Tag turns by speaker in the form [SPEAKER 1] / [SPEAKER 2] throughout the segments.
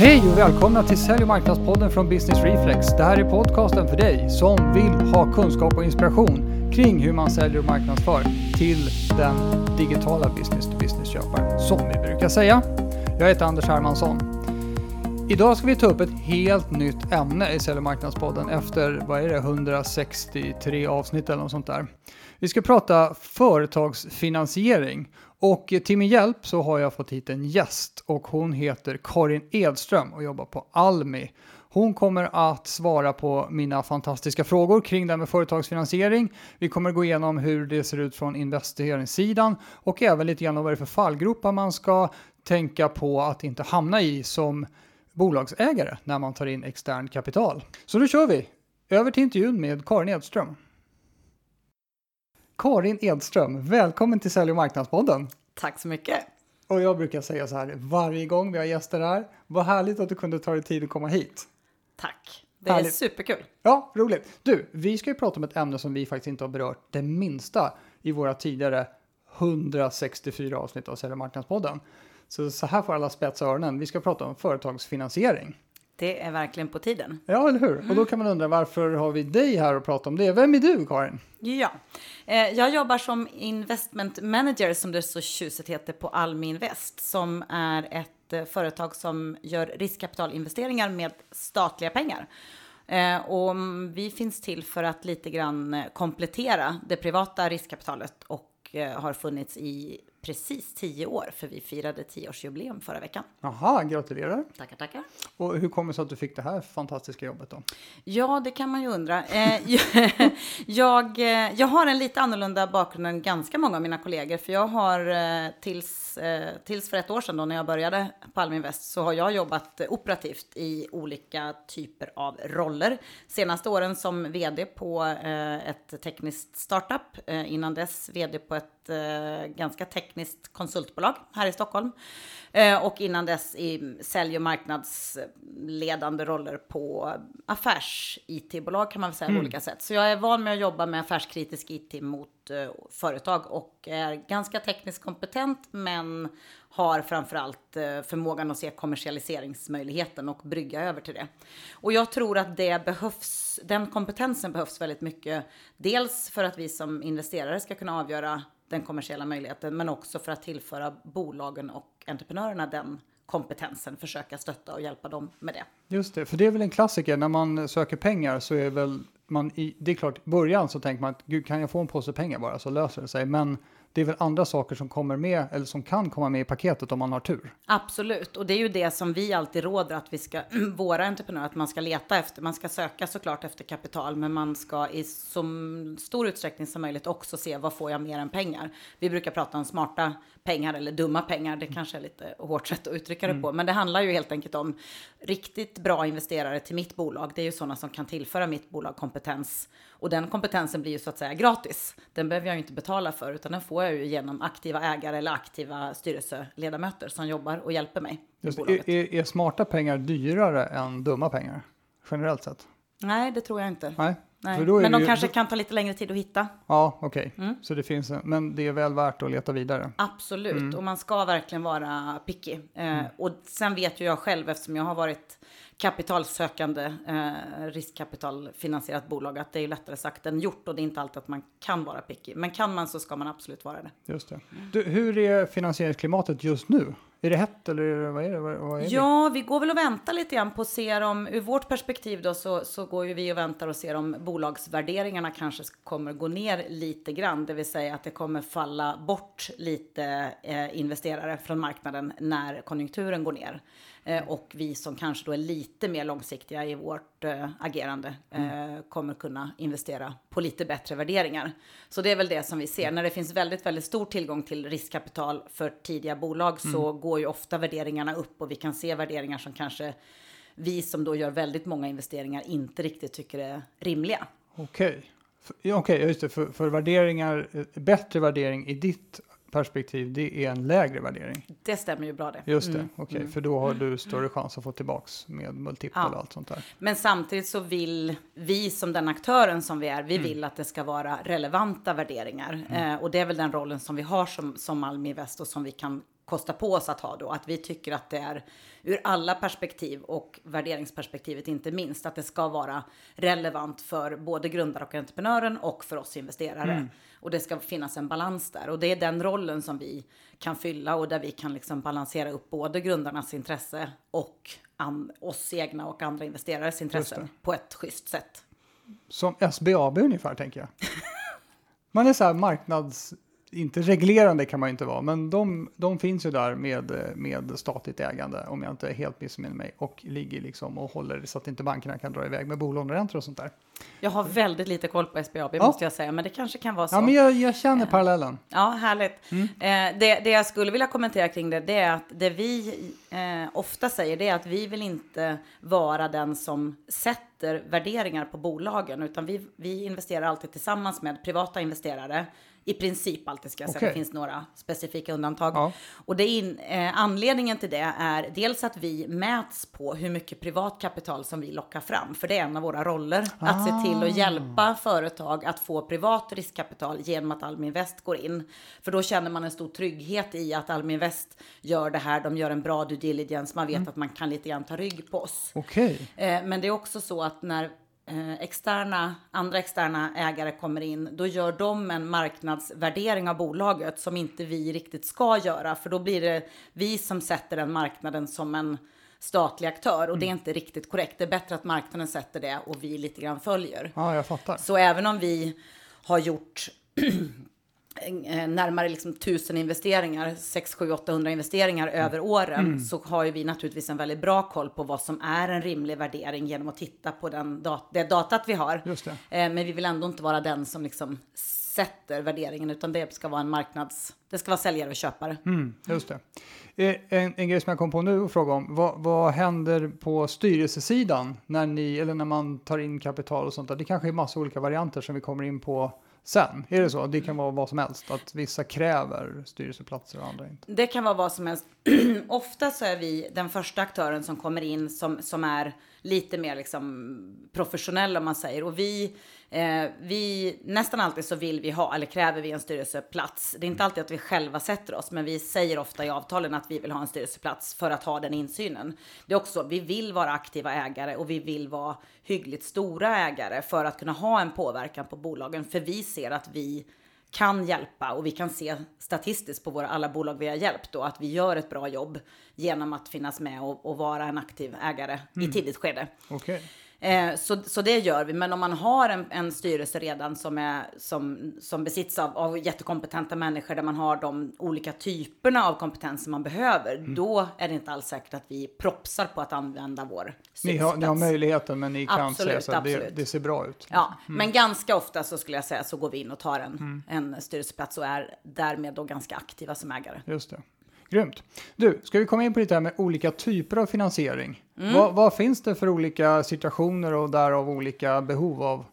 [SPEAKER 1] Hej och välkomna till Sälj och marknadspodden från Business Reflex. Det här är podcasten för dig som vill ha kunskap och inspiration kring hur man säljer och marknadsför till den digitala business-to-business-köparen, som vi brukar säga. Jag heter Anders Hermansson. Idag ska vi ta upp ett helt nytt ämne i Sälj och marknadspodden efter, vad är det, 163 avsnitt eller något sånt där. Vi ska prata företagsfinansiering och till min hjälp så har jag fått hit en gäst och hon heter Karin Edström och jobbar på Almi. Hon kommer att svara på mina fantastiska frågor kring det här med företagsfinansiering. Vi kommer gå igenom hur det ser ut från investeringssidan och även lite grann om vad det är för fallgropar man ska tänka på att inte hamna i som bolagsägare när man tar in extern kapital. Så nu kör vi! Över till intervjun med Karin Edström. Karin Edström, välkommen till Sälj och marknadspodden.
[SPEAKER 2] Tack så mycket.
[SPEAKER 1] Och jag brukar säga så här varje gång vi har gäster här. Vad härligt att du kunde ta dig tid att komma hit.
[SPEAKER 2] Tack. Det härligt. är superkul.
[SPEAKER 1] Ja, roligt. Du, vi ska ju prata om ett ämne som vi faktiskt inte har berört det minsta i våra tidigare 164 avsnitt av Sälj och marknadspodden. Så, så här får alla spetsa öronen. Vi ska prata om företagsfinansiering.
[SPEAKER 2] Det är verkligen på tiden.
[SPEAKER 1] Ja, eller hur? Mm. Och då kan man undra varför har vi dig här och prata om det? Vem är du, Karin?
[SPEAKER 2] Ja, eh, jag jobbar som investment manager som det så tjusigt heter på Almi Invest som är ett eh, företag som gör riskkapitalinvesteringar med statliga pengar. Eh, och vi finns till för att lite grann komplettera det privata riskkapitalet och har funnits i precis tio år, för vi firade tioårsjubileum förra veckan.
[SPEAKER 1] Jaha, gratulerar.
[SPEAKER 2] Tackar, tackar.
[SPEAKER 1] Och hur kommer det sig att du fick det här fantastiska jobbet då?
[SPEAKER 2] Ja, det kan man ju undra. Eh, jag, eh, jag har en lite annorlunda bakgrund än ganska många av mina kollegor, för jag har eh, tills, tills för ett år sedan då när jag började på Alminvest så har jag jobbat operativt i olika typer av roller. Senaste åren som vd på ett tekniskt startup, innan dess vd på ett ganska tekniskt tekniskt konsultbolag här i Stockholm. Eh, och innan dess i sälj och marknadsledande roller på affärs-IT-bolag kan man väl säga mm. på olika sätt. Så jag är van med att jobba med affärskritisk IT mot eh, företag och är ganska tekniskt kompetent men har framförallt eh, förmågan att se kommersialiseringsmöjligheten och brygga över till det. Och jag tror att det behövs, den kompetensen behövs väldigt mycket. Dels för att vi som investerare ska kunna avgöra den kommersiella möjligheten, men också för att tillföra bolagen och entreprenörerna den kompetensen, försöka stötta och hjälpa dem med det.
[SPEAKER 1] Just det, för det är väl en klassiker när man söker pengar så är väl man i, det är klart, i början så tänker man att gud kan jag få en påse pengar bara så löser det sig, men det är väl andra saker som kommer med eller som kan komma med i paketet om man har tur.
[SPEAKER 2] Absolut, och det är ju det som vi alltid råder att vi ska, våra entreprenörer, att man ska leta efter. Man ska söka såklart efter kapital, men man ska i så stor utsträckning som möjligt också se vad får jag mer än pengar. Vi brukar prata om smarta pengar eller dumma pengar. Det kanske är lite hårt sätt att uttrycka det mm. på, men det handlar ju helt enkelt om riktigt bra investerare till mitt bolag. Det är ju sådana som kan tillföra mitt bolag kompetens och den kompetensen blir ju så att säga gratis. Den behöver jag ju inte betala för, utan den får jag ju genom aktiva ägare eller aktiva styrelseledamöter som jobbar och hjälper mig.
[SPEAKER 1] Just, är, är, smarta pengar dyrare än dumma pengar generellt sett?
[SPEAKER 2] Nej, det tror jag inte.
[SPEAKER 1] Nej.
[SPEAKER 2] Nej, men de ju, kanske kan ta lite längre tid att hitta.
[SPEAKER 1] Ja, okej. Okay. Mm. Så det finns, men det är väl värt att leta vidare.
[SPEAKER 2] Absolut, mm. och man ska verkligen vara picky. Eh, mm. och sen vet ju jag själv, eftersom jag har varit kapitalsökande, eh, riskkapitalfinansierat bolag, att det är lättare sagt än gjort och det är inte alltid att man kan vara picky. Men kan man så ska man absolut vara det.
[SPEAKER 1] Just det. Du, hur är finansieringsklimatet just nu? Är det hett eller vad är det? Vad är
[SPEAKER 2] ja, det? vi går väl och väntar lite grann på att se om, ur vårt perspektiv då, så, så går ju vi och väntar och ser om bolagsvärderingarna kanske kommer gå ner lite grann, det vill säga att det kommer falla bort lite eh, investerare från marknaden när konjunkturen går ner. Eh, och vi som kanske då är lite mer långsiktiga i vårt eh, agerande mm. kommer kunna investera på lite bättre värderingar. Så det är väl det som vi ser. Mm. När det finns väldigt, väldigt stor tillgång till riskkapital för tidiga bolag mm. så går ju ofta värderingarna upp och vi kan se värderingar som kanske vi som då gör väldigt många investeringar inte riktigt tycker är rimliga.
[SPEAKER 1] Okej. Okay. Okej, okay, just det. För, för värderingar, bättre värdering i ditt perspektiv, det är en lägre värdering.
[SPEAKER 2] Det stämmer ju bra det.
[SPEAKER 1] Just det, mm. okej, okay, mm. för då har du större chans att få tillbaks med multipel ja. och allt sånt där.
[SPEAKER 2] Men samtidigt så vill vi som den aktören som vi är, vi mm. vill att det ska vara relevanta värderingar. Mm. Eh, och det är väl den rollen som vi har som, som Almi Invest och som vi kan kostar på oss att ha då. Att vi tycker att det är ur alla perspektiv och värderingsperspektivet inte minst att det ska vara relevant för både grundare och entreprenören och för oss investerare. Mm. Och det ska finnas en balans där och det är den rollen som vi kan fylla och där vi kan liksom balansera upp både grundarnas intresse och oss egna och andra investerares intressen på ett schysst sätt.
[SPEAKER 1] Som SBAB ungefär tänker jag. Man är så här marknads inte reglerande kan man ju inte vara, men de, de finns ju där med, med statligt ägande om jag inte helt missminner mig och ligger liksom och håller så att inte bankerna kan dra iväg med bolåneräntor och sånt där.
[SPEAKER 2] Jag har väldigt lite koll på SBAB ja. måste jag säga, men det kanske kan vara så.
[SPEAKER 1] Ja, men jag, jag känner eh, parallellen.
[SPEAKER 2] Ja, härligt. Mm. Eh, det, det jag skulle vilja kommentera kring det, det är att det vi eh, ofta säger, det är att vi vill inte vara den som sätter värderingar på bolagen, utan vi, vi investerar alltid tillsammans med privata investerare i princip alltid ska jag säga. Okay. Det finns några specifika undantag. Ja. Och det in, eh, anledningen till det är dels att vi mäts på hur mycket privat kapital som vi lockar fram. För det är en av våra roller. Ah. Att se till att ah. hjälpa företag att få privat riskkapital genom att Alminvest går in. För då känner man en stor trygghet i att Alminvest gör det här. De gör en bra due diligence. Man vet mm. att man kan lite grann ta rygg på oss.
[SPEAKER 1] Okay.
[SPEAKER 2] Eh, men det är också så att när externa, andra externa ägare kommer in, då gör de en marknadsvärdering av bolaget som inte vi riktigt ska göra, för då blir det vi som sätter den marknaden som en statlig aktör och mm. det är mm. inte riktigt korrekt. Det är bättre att marknaden sätter det och vi lite grann följer.
[SPEAKER 1] Ja, jag fattar.
[SPEAKER 2] Så även om vi har gjort Eh, närmare liksom tusen investeringar, 6, 7, 800 investeringar mm. över åren, mm. så har ju vi naturligtvis en väldigt bra koll på vad som är en rimlig värdering genom att titta på den dat det datat vi har. Eh, men vi vill ändå inte vara den som liksom sätter värderingen, utan det ska vara en marknads... Det ska vara säljare och köpare.
[SPEAKER 1] Mm, just det. Eh, en, en grej som jag kom på nu och fråga om, vad, vad händer på styrelsesidan när ni, eller när man tar in kapital och sånt där? Det kanske är massa olika varianter som vi kommer in på sen? Är det så? Det kan vara vad som helst? Att vissa kräver styrelseplatser och andra inte?
[SPEAKER 2] Det kan vara vad som helst. Ofta så är vi den första aktören som kommer in som, som är lite mer liksom professionell om man säger. Och vi Eh, vi, nästan alltid så vill vi ha, eller kräver vi en styrelseplats. Det är inte alltid att vi själva sätter oss, men vi säger ofta i avtalen att vi vill ha en styrelseplats för att ha den insynen. Det är också, vi vill vara aktiva ägare och vi vill vara hyggligt stora ägare för att kunna ha en påverkan på bolagen. För vi ser att vi kan hjälpa och vi kan se statistiskt på våra alla bolag vi har hjälpt då att vi gör ett bra jobb genom att finnas med och, och vara en aktiv ägare mm. i tidigt skede.
[SPEAKER 1] Okay.
[SPEAKER 2] Eh, så, så det gör vi. Men om man har en, en styrelse redan som, är, som, som besitts av, av jättekompetenta människor där man har de olika typerna av kompetens som man behöver, mm. då är det inte alls säkert att vi propsar på att använda vår
[SPEAKER 1] ni har, ni har möjligheten, men ni kan absolut, säga att det, det, ser bra ut.
[SPEAKER 2] Ja, mm. men ganska ofta så skulle jag säga så går vi in och tar en, mm. en styrelseplats och är därmed då ganska aktiva som ägare.
[SPEAKER 1] Just det. Grymt. Du, ska vi komma in på lite här med olika typer av finansiering? Mm. Vad, vad, finns det för olika situationer och därav olika behov av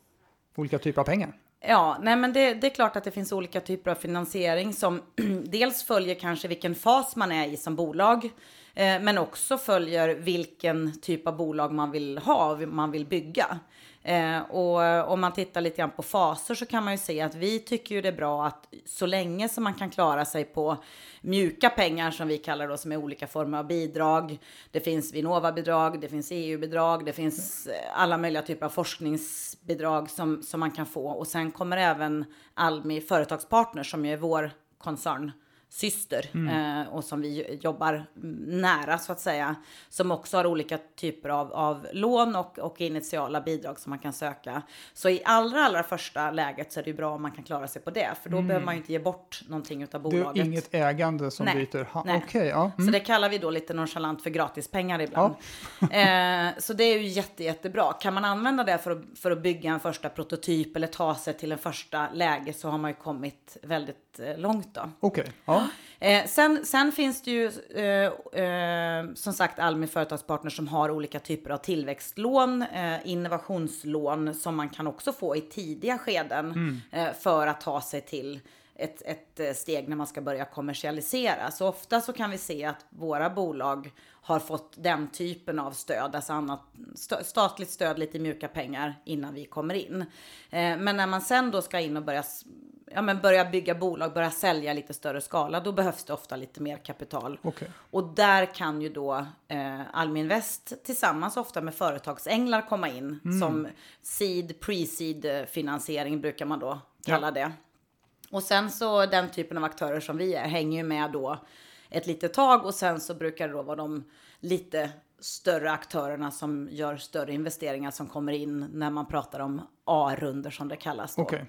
[SPEAKER 1] olika typer av pengar?
[SPEAKER 2] Ja, nej men det, det, är klart att det finns olika typer av finansiering som dels följer kanske vilken fas man är i som bolag, eh, men också följer vilken typ av bolag man vill ha, man vill bygga. Eh, och om man tittar lite grann på faser så kan man ju se att vi tycker ju det är bra att så länge som man kan klara sig på mjuka pengar som vi kallar då som är olika former av bidrag. Det finns Vinnova-bidrag, det finns EU-bidrag, det finns eh, alla möjliga typer av forskningsbidrag som, som man kan få. Och sen kommer även Almi Företagspartners som ju är vår koncern syster mm. eh, och som vi jobbar nära så att säga. Som också har olika typer av, av lån och, och initiala bidrag som man kan söka. Så i allra, allra första läget så är det ju bra om man kan klara sig på det. För då mm. behöver man ju inte ge bort någonting av bolaget.
[SPEAKER 1] Det är inget ägande som Nej. byter hand? Okay, ja.
[SPEAKER 2] Mm. Så det kallar vi då lite nonchalant för gratispengar ibland. Ja. eh, så det är ju jätte, jättebra. Kan man använda det för att, för att bygga en första prototyp eller ta sig till en första läge så har man ju kommit väldigt eh, långt då.
[SPEAKER 1] Okej. Okay. Ja.
[SPEAKER 2] Eh, sen, sen finns det ju eh, eh, som sagt Almi Företagspartner som har olika typer av tillväxtlån, eh, innovationslån som man kan också få i tidiga skeden mm. Eh, för att ta sig till ett, ett eh, steg när man ska börja kommersialisera. Så ofta så kan vi se att våra bolag har fått den typen av stöd, alltså annat statligt stöd, lite mjuka pengar innan vi kommer in. men när man sen då ska in och börja ja, men börja bygga bolag, börja sälja lite större skala, då behövs det ofta lite mer kapital.
[SPEAKER 1] Okej.
[SPEAKER 2] Och där kan ju då eh, Alminvest tillsammans ofta med företagsänglar komma in
[SPEAKER 1] Mm.
[SPEAKER 2] som seed, pre-seed finansiering brukar man då kalla det. Och sen så den typen av aktörer som vi är hänger ju med då ett litet tag och sen så brukar det då vara de lite större aktörerna som gör större investeringar som kommer in när man pratar om A-runder som det kallas då.
[SPEAKER 1] Okej.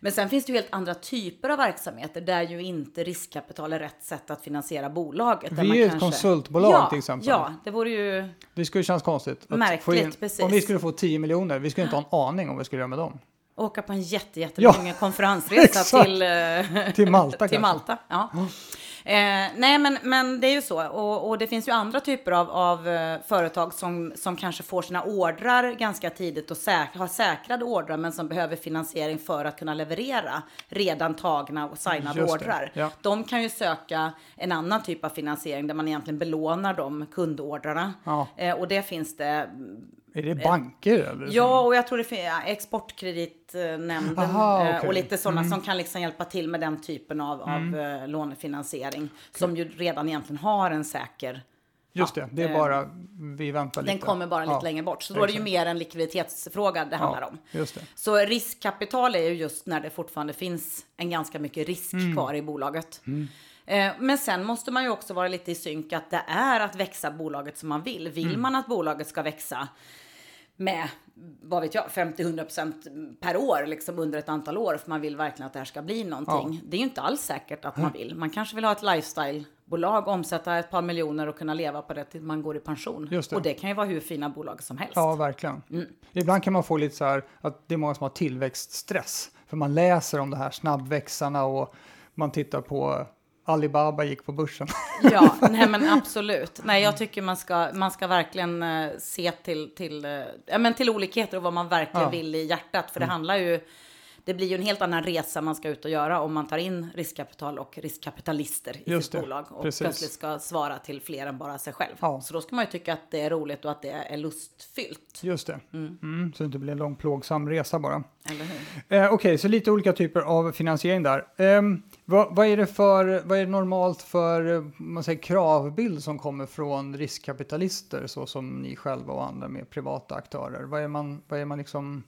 [SPEAKER 2] Men sen finns det ju helt andra typer av verksamheter där ju inte riskkapital är rätt sätt att finansiera bolaget.
[SPEAKER 1] Vi är ett konsultbolag
[SPEAKER 2] ja,
[SPEAKER 1] till exempel.
[SPEAKER 2] Ja, det vore ju...
[SPEAKER 1] Det skulle kännas konstigt.
[SPEAKER 2] Märkligt,
[SPEAKER 1] in,
[SPEAKER 2] precis.
[SPEAKER 1] Om vi skulle få 10 miljoner, vi skulle inte ha en aning om vad vi skulle göra med dem.
[SPEAKER 2] Åka på en jätte,
[SPEAKER 1] Ja,
[SPEAKER 2] jättelång konferensresa till, eh,
[SPEAKER 1] Till Malta
[SPEAKER 2] till
[SPEAKER 1] kanske.
[SPEAKER 2] Malta. Ja. Eh, nej, men, men det är ju så. Och, och det finns ju andra typer av, av eh, företag som, som kanske får sina ordrar ganska tidigt och säk, har säkrade ordrar men som behöver finansiering för att kunna leverera redan tagna och signade ordrar.
[SPEAKER 1] ja.
[SPEAKER 2] De kan ju söka en annan typ av finansiering där man egentligen belånar de kundordrarna.
[SPEAKER 1] Ja.
[SPEAKER 2] Eh, och det finns det
[SPEAKER 1] Är det banker eller?
[SPEAKER 2] Ja, och jag tror det finns ja, Exportkreditnämnden
[SPEAKER 1] Aha,
[SPEAKER 2] eh,
[SPEAKER 1] okej.
[SPEAKER 2] och lite sådana som kan liksom hjälpa till med den typen av, av eh, lånefinansiering som ju redan egentligen har en säker
[SPEAKER 1] Just
[SPEAKER 2] ja,
[SPEAKER 1] det, det är
[SPEAKER 2] eh,
[SPEAKER 1] bara vi väntar lite.
[SPEAKER 2] den kommer bara lite
[SPEAKER 1] Ja,
[SPEAKER 2] längre bort. Så då är det ju mer en likviditetsfråga det handlar
[SPEAKER 1] Ja,
[SPEAKER 2] om.
[SPEAKER 1] just det.
[SPEAKER 2] Så riskkapital är ju just när det fortfarande finns en ganska mycket risk
[SPEAKER 1] Mm.
[SPEAKER 2] kvar i bolaget. Eh, Men sen måste man ju också vara lite i synk att det är att växa bolaget som man vill. Vill
[SPEAKER 1] Mm.
[SPEAKER 2] man att bolaget ska växa med, vad vet jag, 50-100% per år liksom under ett antal år för man vill verkligen att det här ska bli någonting. Det är ju inte alls säkert att man vill. Man kanske vill ha ett lifestyle-bolag, omsätta ett par miljoner och kunna leva på det till man går i pension.
[SPEAKER 1] Det.
[SPEAKER 2] Och det kan ju vara hur fina bolag som helst.
[SPEAKER 1] Ja, verkligen.
[SPEAKER 2] Mm.
[SPEAKER 1] Ibland kan man få lite så här att det är många som har tillväxtstress. För man läser om det här snabbväxarna och man tittar på Alibaba gick på börsen.
[SPEAKER 2] Ja, nej men absolut. Nej, jag tycker man ska, man ska verkligen eh, se till, till, eh, ja, men till olikheter och vad man verkligen
[SPEAKER 1] Ja.
[SPEAKER 2] vill i hjärtat. För det handlar ju, det blir ju en helt annan resa man ska ut och göra om man tar in riskkapital och riskkapitalister i
[SPEAKER 1] Just
[SPEAKER 2] sitt
[SPEAKER 1] det,
[SPEAKER 2] bolag och
[SPEAKER 1] precis.
[SPEAKER 2] plötsligt ska svara till fler än bara sig själv.
[SPEAKER 1] Ja.
[SPEAKER 2] Så då ska man ju tycka att det är roligt och att det är lustfyllt.
[SPEAKER 1] Just det. Mm, så det inte blir en lång plågsam resa bara.
[SPEAKER 2] Eller hur?
[SPEAKER 1] Eh, Okej, så lite olika typer av finansiering där. Ehm, vad, vad, är det för, vad är normalt för eh, man säger, kravbild som kommer från riskkapitalister så som ni själva och andra med privata aktörer? Vad är man, vad är man, liksom,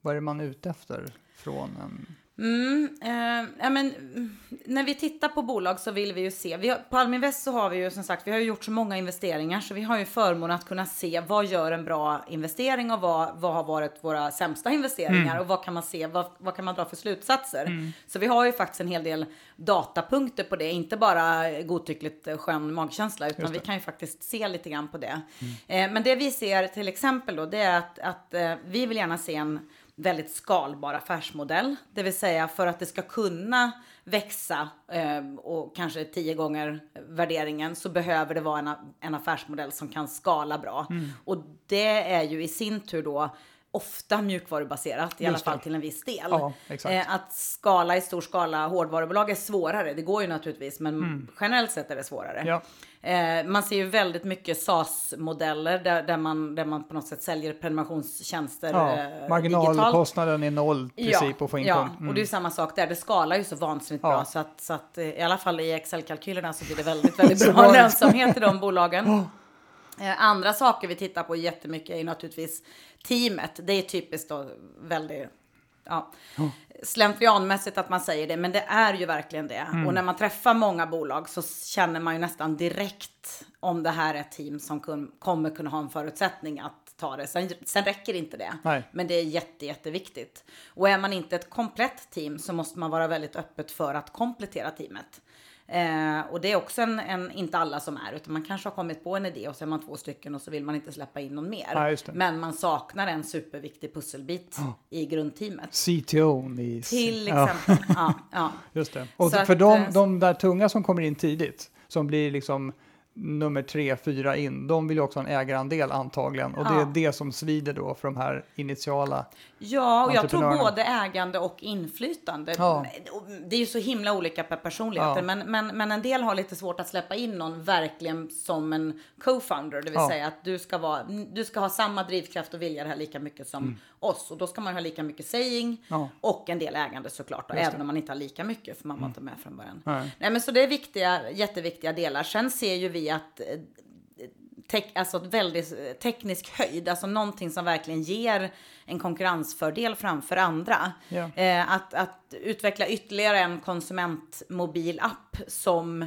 [SPEAKER 1] vad är man ute efter från en...
[SPEAKER 2] Mm, eh, ja, men, mm, när vi tittar på bolag så vill vi ju se. Vi har, på Alminvest så har vi ju som sagt, vi har gjort så många investeringar så vi har ju förmånen att kunna se vad gör en bra investering och vad, vad har varit våra sämsta investeringar och vad kan man se, vad, vad kan man dra för slutsatser. Så vi har ju faktiskt en hel del datapunkter på det, inte bara godtyckligt skön magkänsla utan vi kan ju faktiskt se lite grann på det. Eh, men det vi ser till exempel då, det är att, att eh, vi vill gärna se en väldigt skalbar affärsmodell. Det vill säga för att det ska kunna växa eh, och kanske tio gånger värderingen så behöver det vara en, en affärsmodell som kan skala bra.
[SPEAKER 1] Mm.
[SPEAKER 2] Och det är ju i sin tur då ofta mjukvarubaserat, i alla fall till en viss del.
[SPEAKER 1] Ja.
[SPEAKER 2] Eh, att skala i stor skala hårdvarubolag är svårare. Det går ju naturligtvis, men
[SPEAKER 1] Mm.
[SPEAKER 2] generellt sett är det svårare.
[SPEAKER 1] Ja,
[SPEAKER 2] Eh, man ser ju väldigt mycket SaaS-modeller där, där, man, där man på något sätt säljer prenumerationstjänster
[SPEAKER 1] ja.
[SPEAKER 2] eh.
[SPEAKER 1] Marginalkostnaden är noll i princip att få in
[SPEAKER 2] ja.
[SPEAKER 1] Mm.
[SPEAKER 2] och det är ju samma sak där. Det skalar ju så vansinnigt
[SPEAKER 1] Ja.
[SPEAKER 2] bra så att, så att eh, i alla fall i Excel-kalkylerna så blir det väldigt, väldigt bra. lönsamhet i de bolagen. Eh, Andra saker vi tittar på jättemycket är naturligtvis teamet. Det är typiskt då väldigt ja, slentrianmässigt att man säger det, men det är ju verkligen det.
[SPEAKER 1] Mm.
[SPEAKER 2] Och när man träffar många bolag så känner man ju nästan direkt om det här är ett team som kun, kommer kunna ha en förutsättning att ta det. Sen, sen räcker inte det,
[SPEAKER 1] Nej.
[SPEAKER 2] men det är jätte, jätteviktigt. Och är man inte ett komplett team så måste man vara väldigt öppet för att komplettera teamet. Eh, och det är också en, en, inte alla som är, utan man kanske har kommit på en idé och så är man två stycken och så vill man inte släppa in någon mer.
[SPEAKER 1] Ja.
[SPEAKER 2] Men man saknar en superviktig pusselbit i grundteamet.
[SPEAKER 1] CTO i...
[SPEAKER 2] Till
[SPEAKER 1] Ja.
[SPEAKER 2] exempel. Ja, ja.
[SPEAKER 1] Just det. Och
[SPEAKER 2] Så
[SPEAKER 1] för
[SPEAKER 2] att,
[SPEAKER 1] de,
[SPEAKER 2] eh,
[SPEAKER 1] de där tunga som kommer in tidigt, som blir liksom nummer tre, fyra in, de vill ju också ha en ägarandel antagligen. Och det
[SPEAKER 2] Ja.
[SPEAKER 1] är det som svider då för de här initiala.
[SPEAKER 2] Ja, och jag tror både ägande och inflytande.
[SPEAKER 1] Ja.
[SPEAKER 2] Det är ju så himla olika per personligheter,
[SPEAKER 1] Ja.
[SPEAKER 2] men, men, men en del har lite svårt att släppa in någon verkligen som en co-founder, det vill säga att du ska, vara, du ska ha samma drivkraft och vilja det här lika mycket som oss. Och då ska man ha lika mycket saying
[SPEAKER 1] Mm.
[SPEAKER 2] Och en del ägande såklart,
[SPEAKER 1] Just
[SPEAKER 2] även
[SPEAKER 1] det. Mm.
[SPEAKER 2] om man inte har lika mycket, för man var inte med från början.
[SPEAKER 1] Nej.
[SPEAKER 2] Nej, men så det är viktiga, jätteviktiga delar. Sen ser ju vi att eh, tek, alltså väldigt eh, teknisk höjd, alltså någonting som verkligen ger en konkurrensfördel framför andra.
[SPEAKER 1] Ja.
[SPEAKER 2] Eh, att, att utveckla ytterligare en konsumentmobilapp som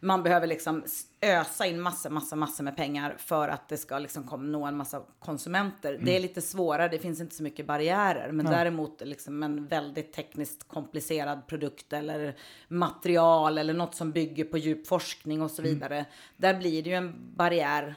[SPEAKER 2] man behöver liksom ösa in massa, massa, massa med pengar för att det ska liksom komma, nå en massa konsumenter. Det är lite svårare, det finns inte så mycket barriärer, men däremot liksom en väldigt tekniskt komplicerad produkt eller material eller något som bygger på djup forskning och så vidare. Där blir det ju en barriär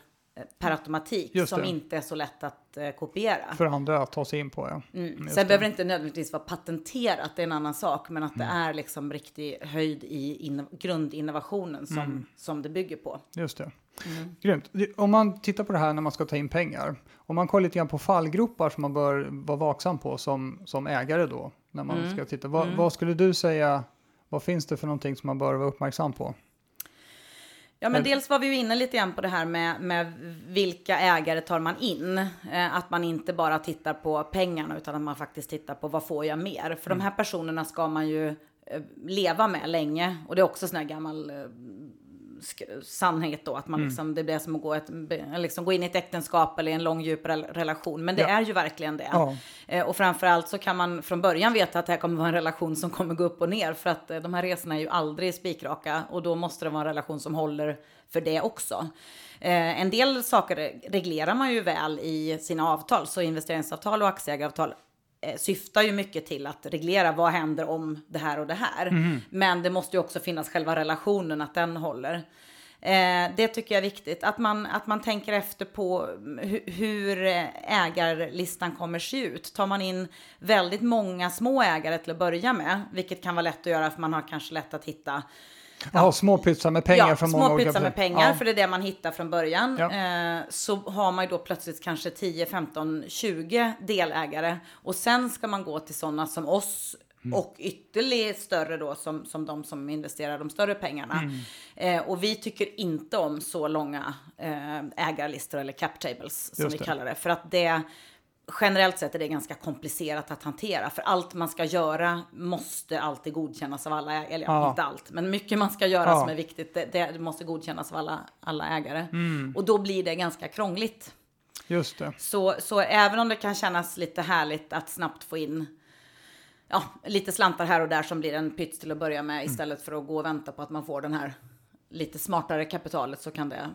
[SPEAKER 2] per automatik
[SPEAKER 1] Just
[SPEAKER 2] som
[SPEAKER 1] det.
[SPEAKER 2] inte är så lätt att eh, kopiera.
[SPEAKER 1] För andra att ta sig in på. Ja.
[SPEAKER 2] Mm. Sen
[SPEAKER 1] det.
[SPEAKER 2] behöver det inte nödvändigtvis vara patenterat, det är en annan sak. Men att det
[SPEAKER 1] Mm.
[SPEAKER 2] är liksom riktig höjd i in, grundinnovationen som,
[SPEAKER 1] Mm.
[SPEAKER 2] som det bygger på.
[SPEAKER 1] Just det.
[SPEAKER 2] Mm.
[SPEAKER 1] Grymt. Det- Om man tittar på det här när man ska ta in pengar. Om man kollar lite grann på fallgropar som man bör vara vaksam på som, som ägare då. När man
[SPEAKER 2] Mm.
[SPEAKER 1] ska titta. Vad, vad skulle du säga, vad finns det för någonting som man bör vara uppmärksam på?
[SPEAKER 2] Ja, men dels var vi ju inne lite grann på det här med, med vilka ägare tar man in. Eh, att man inte bara tittar på pengarna utan att man faktiskt tittar på vad får jag mer. För
[SPEAKER 1] Mm.
[SPEAKER 2] de här personerna ska man ju eh, leva med länge. Och det är också sån här gammal eh, sannhet då. Att man
[SPEAKER 1] Mm.
[SPEAKER 2] liksom, det blir som att gå, ett, liksom gå in i ett äktenskap eller en lång djup rel- relation. Men det
[SPEAKER 1] Ja.
[SPEAKER 2] är ju verkligen det.
[SPEAKER 1] Ja.
[SPEAKER 2] Eh, och framförallt så kan man från början veta att det här kommer vara en relation som kommer gå upp och ner. För att eh, de här resorna är ju aldrig spikraka. Och då måste det vara en relation som håller för det också. Eh, en del saker reglerar man ju väl i sina avtal. Så investeringsavtal och aktieägaravtal syftar ju mycket till att reglera vad händer om det här och det här. Men det måste ju också finnas själva relationen, att den håller. Eh, det tycker jag är viktigt. Att man, att man tänker efter på hu- hur eh, ägarlistan kommer se ut. Tar man in väldigt många små ägare till att börja med, vilket kan vara lätt att göra för man har kanske lätt att hitta
[SPEAKER 1] Ja, små pytsar med pengar
[SPEAKER 2] ja,
[SPEAKER 1] från många olika
[SPEAKER 2] med pengar,
[SPEAKER 1] Ja.
[SPEAKER 2] för det är det man hittar från början.
[SPEAKER 1] Ja.
[SPEAKER 2] Eh, så har man ju då plötsligt kanske 10, 15, 20 delägare. Och sen ska man gå till sådana som oss
[SPEAKER 1] Mm.
[SPEAKER 2] och ytterligare större då som, som de som investerar de större pengarna.
[SPEAKER 1] Mm.
[SPEAKER 2] Eh, och vi tycker inte om så långa eh, ägarlistor eller cap tables som vi kallar det. För att det generellt sett är det ganska komplicerat att hantera. För allt man ska göra måste alltid godkännas av alla ägare. Eller ja, inte allt, men mycket man ska göra
[SPEAKER 1] Ja.
[SPEAKER 2] som är viktigt. Det, det måste godkännas av alla, alla ägare.
[SPEAKER 1] Mm.
[SPEAKER 2] Och då blir det ganska krångligt.
[SPEAKER 1] Just det.
[SPEAKER 2] Så, så även om det kan kännas lite härligt att snabbt få in ja, lite slantar här och där som blir en pyts till att börja med
[SPEAKER 1] Mm.
[SPEAKER 2] istället för att gå och vänta på att man får den här lite smartare kapitalet så kan det,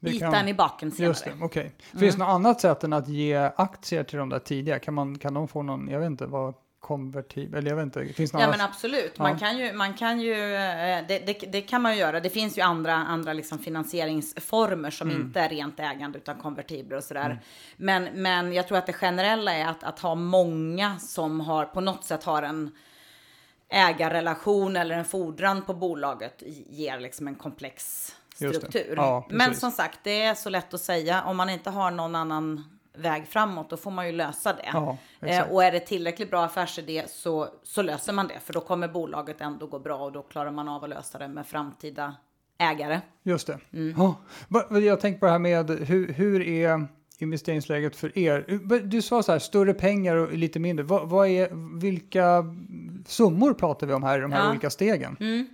[SPEAKER 2] Bita
[SPEAKER 1] kan-
[SPEAKER 2] i baken senare.
[SPEAKER 1] Just det, okej.
[SPEAKER 2] Mm.
[SPEAKER 1] Finns det något annat sätt än att ge aktier till de där tidiga? Kan, man, kan de få någon, jag vet inte, vad konvertibel, eller jag vet inte, finns det
[SPEAKER 2] Ja men absolut,
[SPEAKER 1] Ja.
[SPEAKER 2] man kan ju, man kan ju eh, det, det, det kan man ju göra. Det finns ju andra, andra liksom finansieringsformer som
[SPEAKER 1] Mm.
[SPEAKER 2] inte är rent ägande utan konvertibler och sådär. Men, men jag tror att det generella är att, att ha många som har på något sätt har en ägarrelation eller en fordran på bolaget ger liksom en komplex. Struktur.
[SPEAKER 1] Ja,
[SPEAKER 2] men som sagt, det är så lätt att säga. Om man inte har någon annan väg framåt, då får man ju lösa det.
[SPEAKER 1] Ja,
[SPEAKER 2] eh, och är det tillräckligt bra affärsidé så, så löser man det. För då kommer bolaget ändå gå bra och då klarar man av att lösa det med framtida ägare.
[SPEAKER 1] Just det.
[SPEAKER 2] Mm.
[SPEAKER 1] Va- Jag tänker på det här med hur, hur är investeringsläget för er? Du sa så här, större pengar och lite mindre. Vad, vad är, vilka summor pratar vi om här i de här
[SPEAKER 2] Ja.
[SPEAKER 1] olika stegen?
[SPEAKER 2] Eh,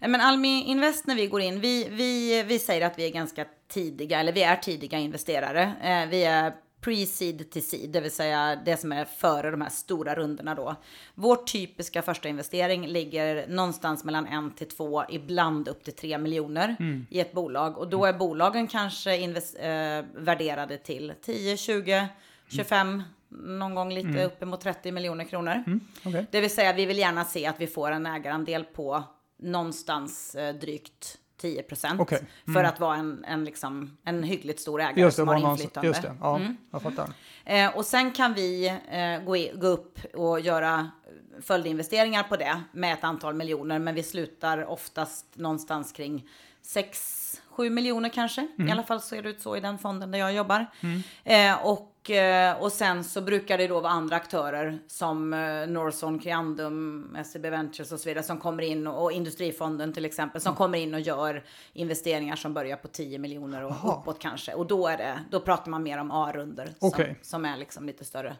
[SPEAKER 2] Men Almi Invest när vi går in, vi, vi, vi säger att vi är ganska tidiga, eller vi är tidiga investerare. Eh, vi är pre-seed till seed, det vill säga det som är före de här stora rundorna då. Vår typiska första investering ligger någonstans mellan en till två, ibland upp till tre miljoner i ett bolag. Och då är bolagen kanske invest, eh, värderade till 10, 20, 25, någon gång lite uppemot 30 miljoner kronor.
[SPEAKER 1] Okej.
[SPEAKER 2] Det vill säga vi vill gärna se att vi får en ägarandel på någonstans eh, drygt 10 procent.
[SPEAKER 1] Okej.
[SPEAKER 2] För att vara en, en, liksom, en hyggligt stor ägare
[SPEAKER 1] det,
[SPEAKER 2] som har inflytande.
[SPEAKER 1] just det. Ja, jag fattar.
[SPEAKER 2] Eh, och sen kan vi eh, gå, i, gå upp och göra följdinvesteringar på det med ett antal miljoner. Men vi slutar oftast någonstans kring 6-7 7 miljoner kanske.
[SPEAKER 1] Mm.
[SPEAKER 2] I alla fall ser det ut så i den fonden där jag jobbar. Eh, och, eh, och sen så brukar det då vara andra aktörer som eh, Norson, Creandum, SEB Ventures och så vidare som kommer in och, och Industrifonden till exempel som kommer in och gör investeringar som börjar på 10 miljoner och
[SPEAKER 1] Aha.
[SPEAKER 2] uppåt kanske. Och då, är det, då pratar man mer om A-runder som,
[SPEAKER 1] Okej. Mm.
[SPEAKER 2] som är liksom lite större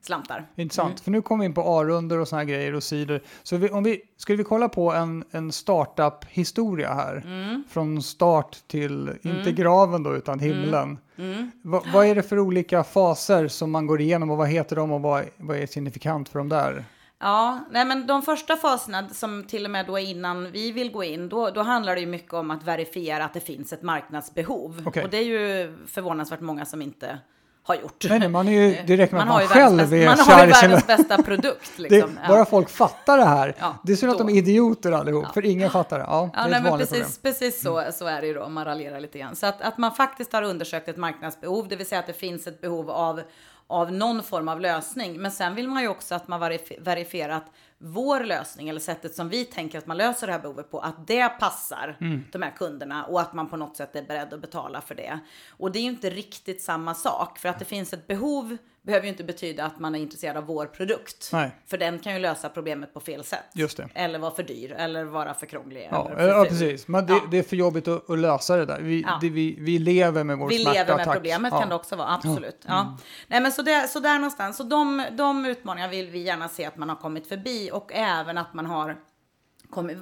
[SPEAKER 2] slantar.
[SPEAKER 1] Intressant, för nu kommer vi in på A-runder och såna här grejer och sidor. Så vi, om vi, skulle vi kolla på en, en startup-historia här,
[SPEAKER 2] Mm.
[SPEAKER 1] från start till, inte graven då, utan himlen.
[SPEAKER 2] Mm.
[SPEAKER 1] Va, vad är det för olika faser som man går igenom och vad heter de och vad, vad är signifikant för de där?
[SPEAKER 2] Ja, nej men de första faserna som till och med då innan vi vill gå in, då, då handlar det ju mycket om att verifiera att det finns ett marknadsbehov.
[SPEAKER 1] Okej.
[SPEAKER 2] Och det är ju förvånansvärt många som inte har gjort.
[SPEAKER 1] Nej, nej, man är ju, det räcker med att
[SPEAKER 2] har
[SPEAKER 1] man
[SPEAKER 2] världens
[SPEAKER 1] själv
[SPEAKER 2] bästa,
[SPEAKER 1] är
[SPEAKER 2] man har ju världens bästa produkt.
[SPEAKER 1] Det,
[SPEAKER 2] Liksom. Ja.
[SPEAKER 1] Bara folk fattar det här.
[SPEAKER 2] Ja,
[SPEAKER 1] det är synd att de är idioter allihop, för ingen fattar det. Ja,
[SPEAKER 2] Ja,
[SPEAKER 1] det är
[SPEAKER 2] nej, men precis,
[SPEAKER 1] problem.
[SPEAKER 2] precis så, så är det ju då, om man raljerar lite grann. Så att, att man faktiskt har undersökt ett marknadsbehov, det vill säga att det finns ett behov av, av någon form av lösning. Men sen vill man ju också att man verif- verifierar att vår lösning, eller sättet som vi tänker att man löser det här behovet på, att det passar
[SPEAKER 1] Mm.
[SPEAKER 2] de här kunderna och att man på något sätt är beredd att betala för det. Och det är ju inte riktigt samma sak, för att det finns ett behov behöver ju inte betyda att man är intresserad av vår produkt.
[SPEAKER 1] Nej.
[SPEAKER 2] För den kan ju lösa problemet på fel sätt.
[SPEAKER 1] Just det.
[SPEAKER 2] Eller vara för dyr, eller vara för krånglig.
[SPEAKER 1] Ja,
[SPEAKER 2] eller för
[SPEAKER 1] ja, precis. Men det,
[SPEAKER 2] Ja.
[SPEAKER 1] det är för jobbigt att, att lösa det där. Vi,
[SPEAKER 2] Ja.
[SPEAKER 1] det, vi, vi lever med vår
[SPEAKER 2] Vi
[SPEAKER 1] smärta,
[SPEAKER 2] lever med
[SPEAKER 1] tack.
[SPEAKER 2] problemet kan det också vara, absolut. Ja. Nej, men så, det, så där någonstans. Så de, de utmaningarna vill vi gärna se att man har kommit förbi och även att man har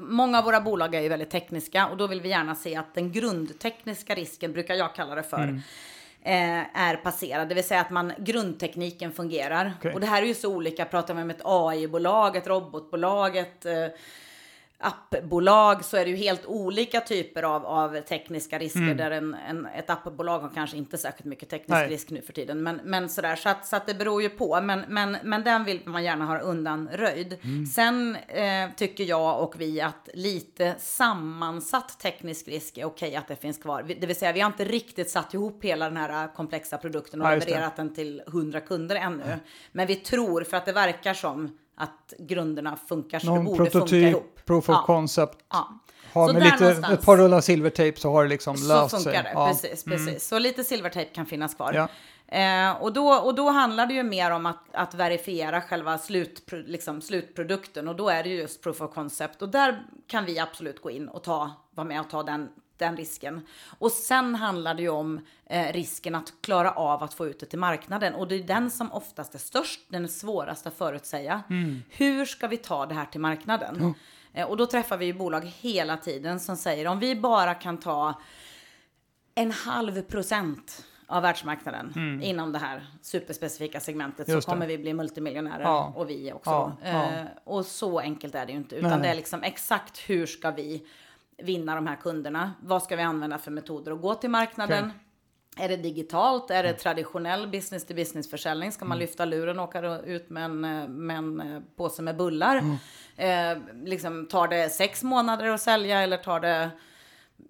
[SPEAKER 2] Många av våra bolag är ju väldigt tekniska och då vill vi gärna se att den grundtekniska risken, brukar jag kalla det för,
[SPEAKER 1] Mm.
[SPEAKER 2] eh, är passerad. Det vill säga att man, grundtekniken fungerar.
[SPEAKER 1] Okej.
[SPEAKER 2] Och det här är ju så olika. Pratar vi om ett AI-bolag, ett robotbolag, ett eh, appbolag så är det ju helt olika typer av, av tekniska risker
[SPEAKER 1] Mm.
[SPEAKER 2] där en, en, ett appbolag har kanske inte särskilt mycket teknisk
[SPEAKER 1] Nej.
[SPEAKER 2] risk nu för tiden. Men, men sådär, så att, så att det beror ju på. Men, men, men den vill man gärna ha undanröjd.
[SPEAKER 1] Mm.
[SPEAKER 2] Sen eh, tycker jag och vi att lite sammansatt teknisk risk är okej att det finns kvar. Det vill säga vi har inte riktigt satt ihop hela den här komplexa produkten och
[SPEAKER 1] Ja, det.
[SPEAKER 2] levererat den till 100 kunder ännu. Men vi tror, för att det verkar som att grunderna funkar så det
[SPEAKER 1] Någon
[SPEAKER 2] borde funka
[SPEAKER 1] prototyp,
[SPEAKER 2] ihop.
[SPEAKER 1] Proof of concept. Har
[SPEAKER 2] Så
[SPEAKER 1] med lite,
[SPEAKER 2] någonstans.
[SPEAKER 1] ett par rullar silvertejp så har det liksom
[SPEAKER 2] Så
[SPEAKER 1] löst
[SPEAKER 2] funkar
[SPEAKER 1] sig.
[SPEAKER 2] det,
[SPEAKER 1] Ja.
[SPEAKER 2] precis. precis. Så lite silvertejp kan finnas kvar.
[SPEAKER 1] Ja.
[SPEAKER 2] Eh, och, då, och då handlar det ju mer om att, att verifiera själva slutpro, liksom slutprodukten och då är det ju just proof of concept och där kan vi absolut gå in och ta, vara med och ta den, den risken. Och sen handlar det ju om eh, risken att klara av att få ut det till marknaden och det är den som oftast är störst, den är svårast att förutsäga. Hur ska vi ta det här till marknaden? Eh, och då träffar vi ju bolag hela tiden som säger om vi bara kan ta en halv procent av världsmarknaden inom det här superspecifika segmentet
[SPEAKER 1] Mm. Just
[SPEAKER 2] så
[SPEAKER 1] det.
[SPEAKER 2] kommer vi bli multimiljonärer
[SPEAKER 1] Ja.
[SPEAKER 2] och vi också.
[SPEAKER 1] Ja, ja.
[SPEAKER 2] Eh, och så enkelt är det ju inte, utan
[SPEAKER 1] Nej,
[SPEAKER 2] det är liksom exakt hur ska vi vinna de här kunderna? Vad ska vi använda för metoder att gå till marknaden? Är det digitalt? Är det traditionell business to business försäljning? Ska man lyfta luren och åka ut med en, eh, med en eh, påse med bullar? Eh, liksom, tar det sex månader att sälja eller tar det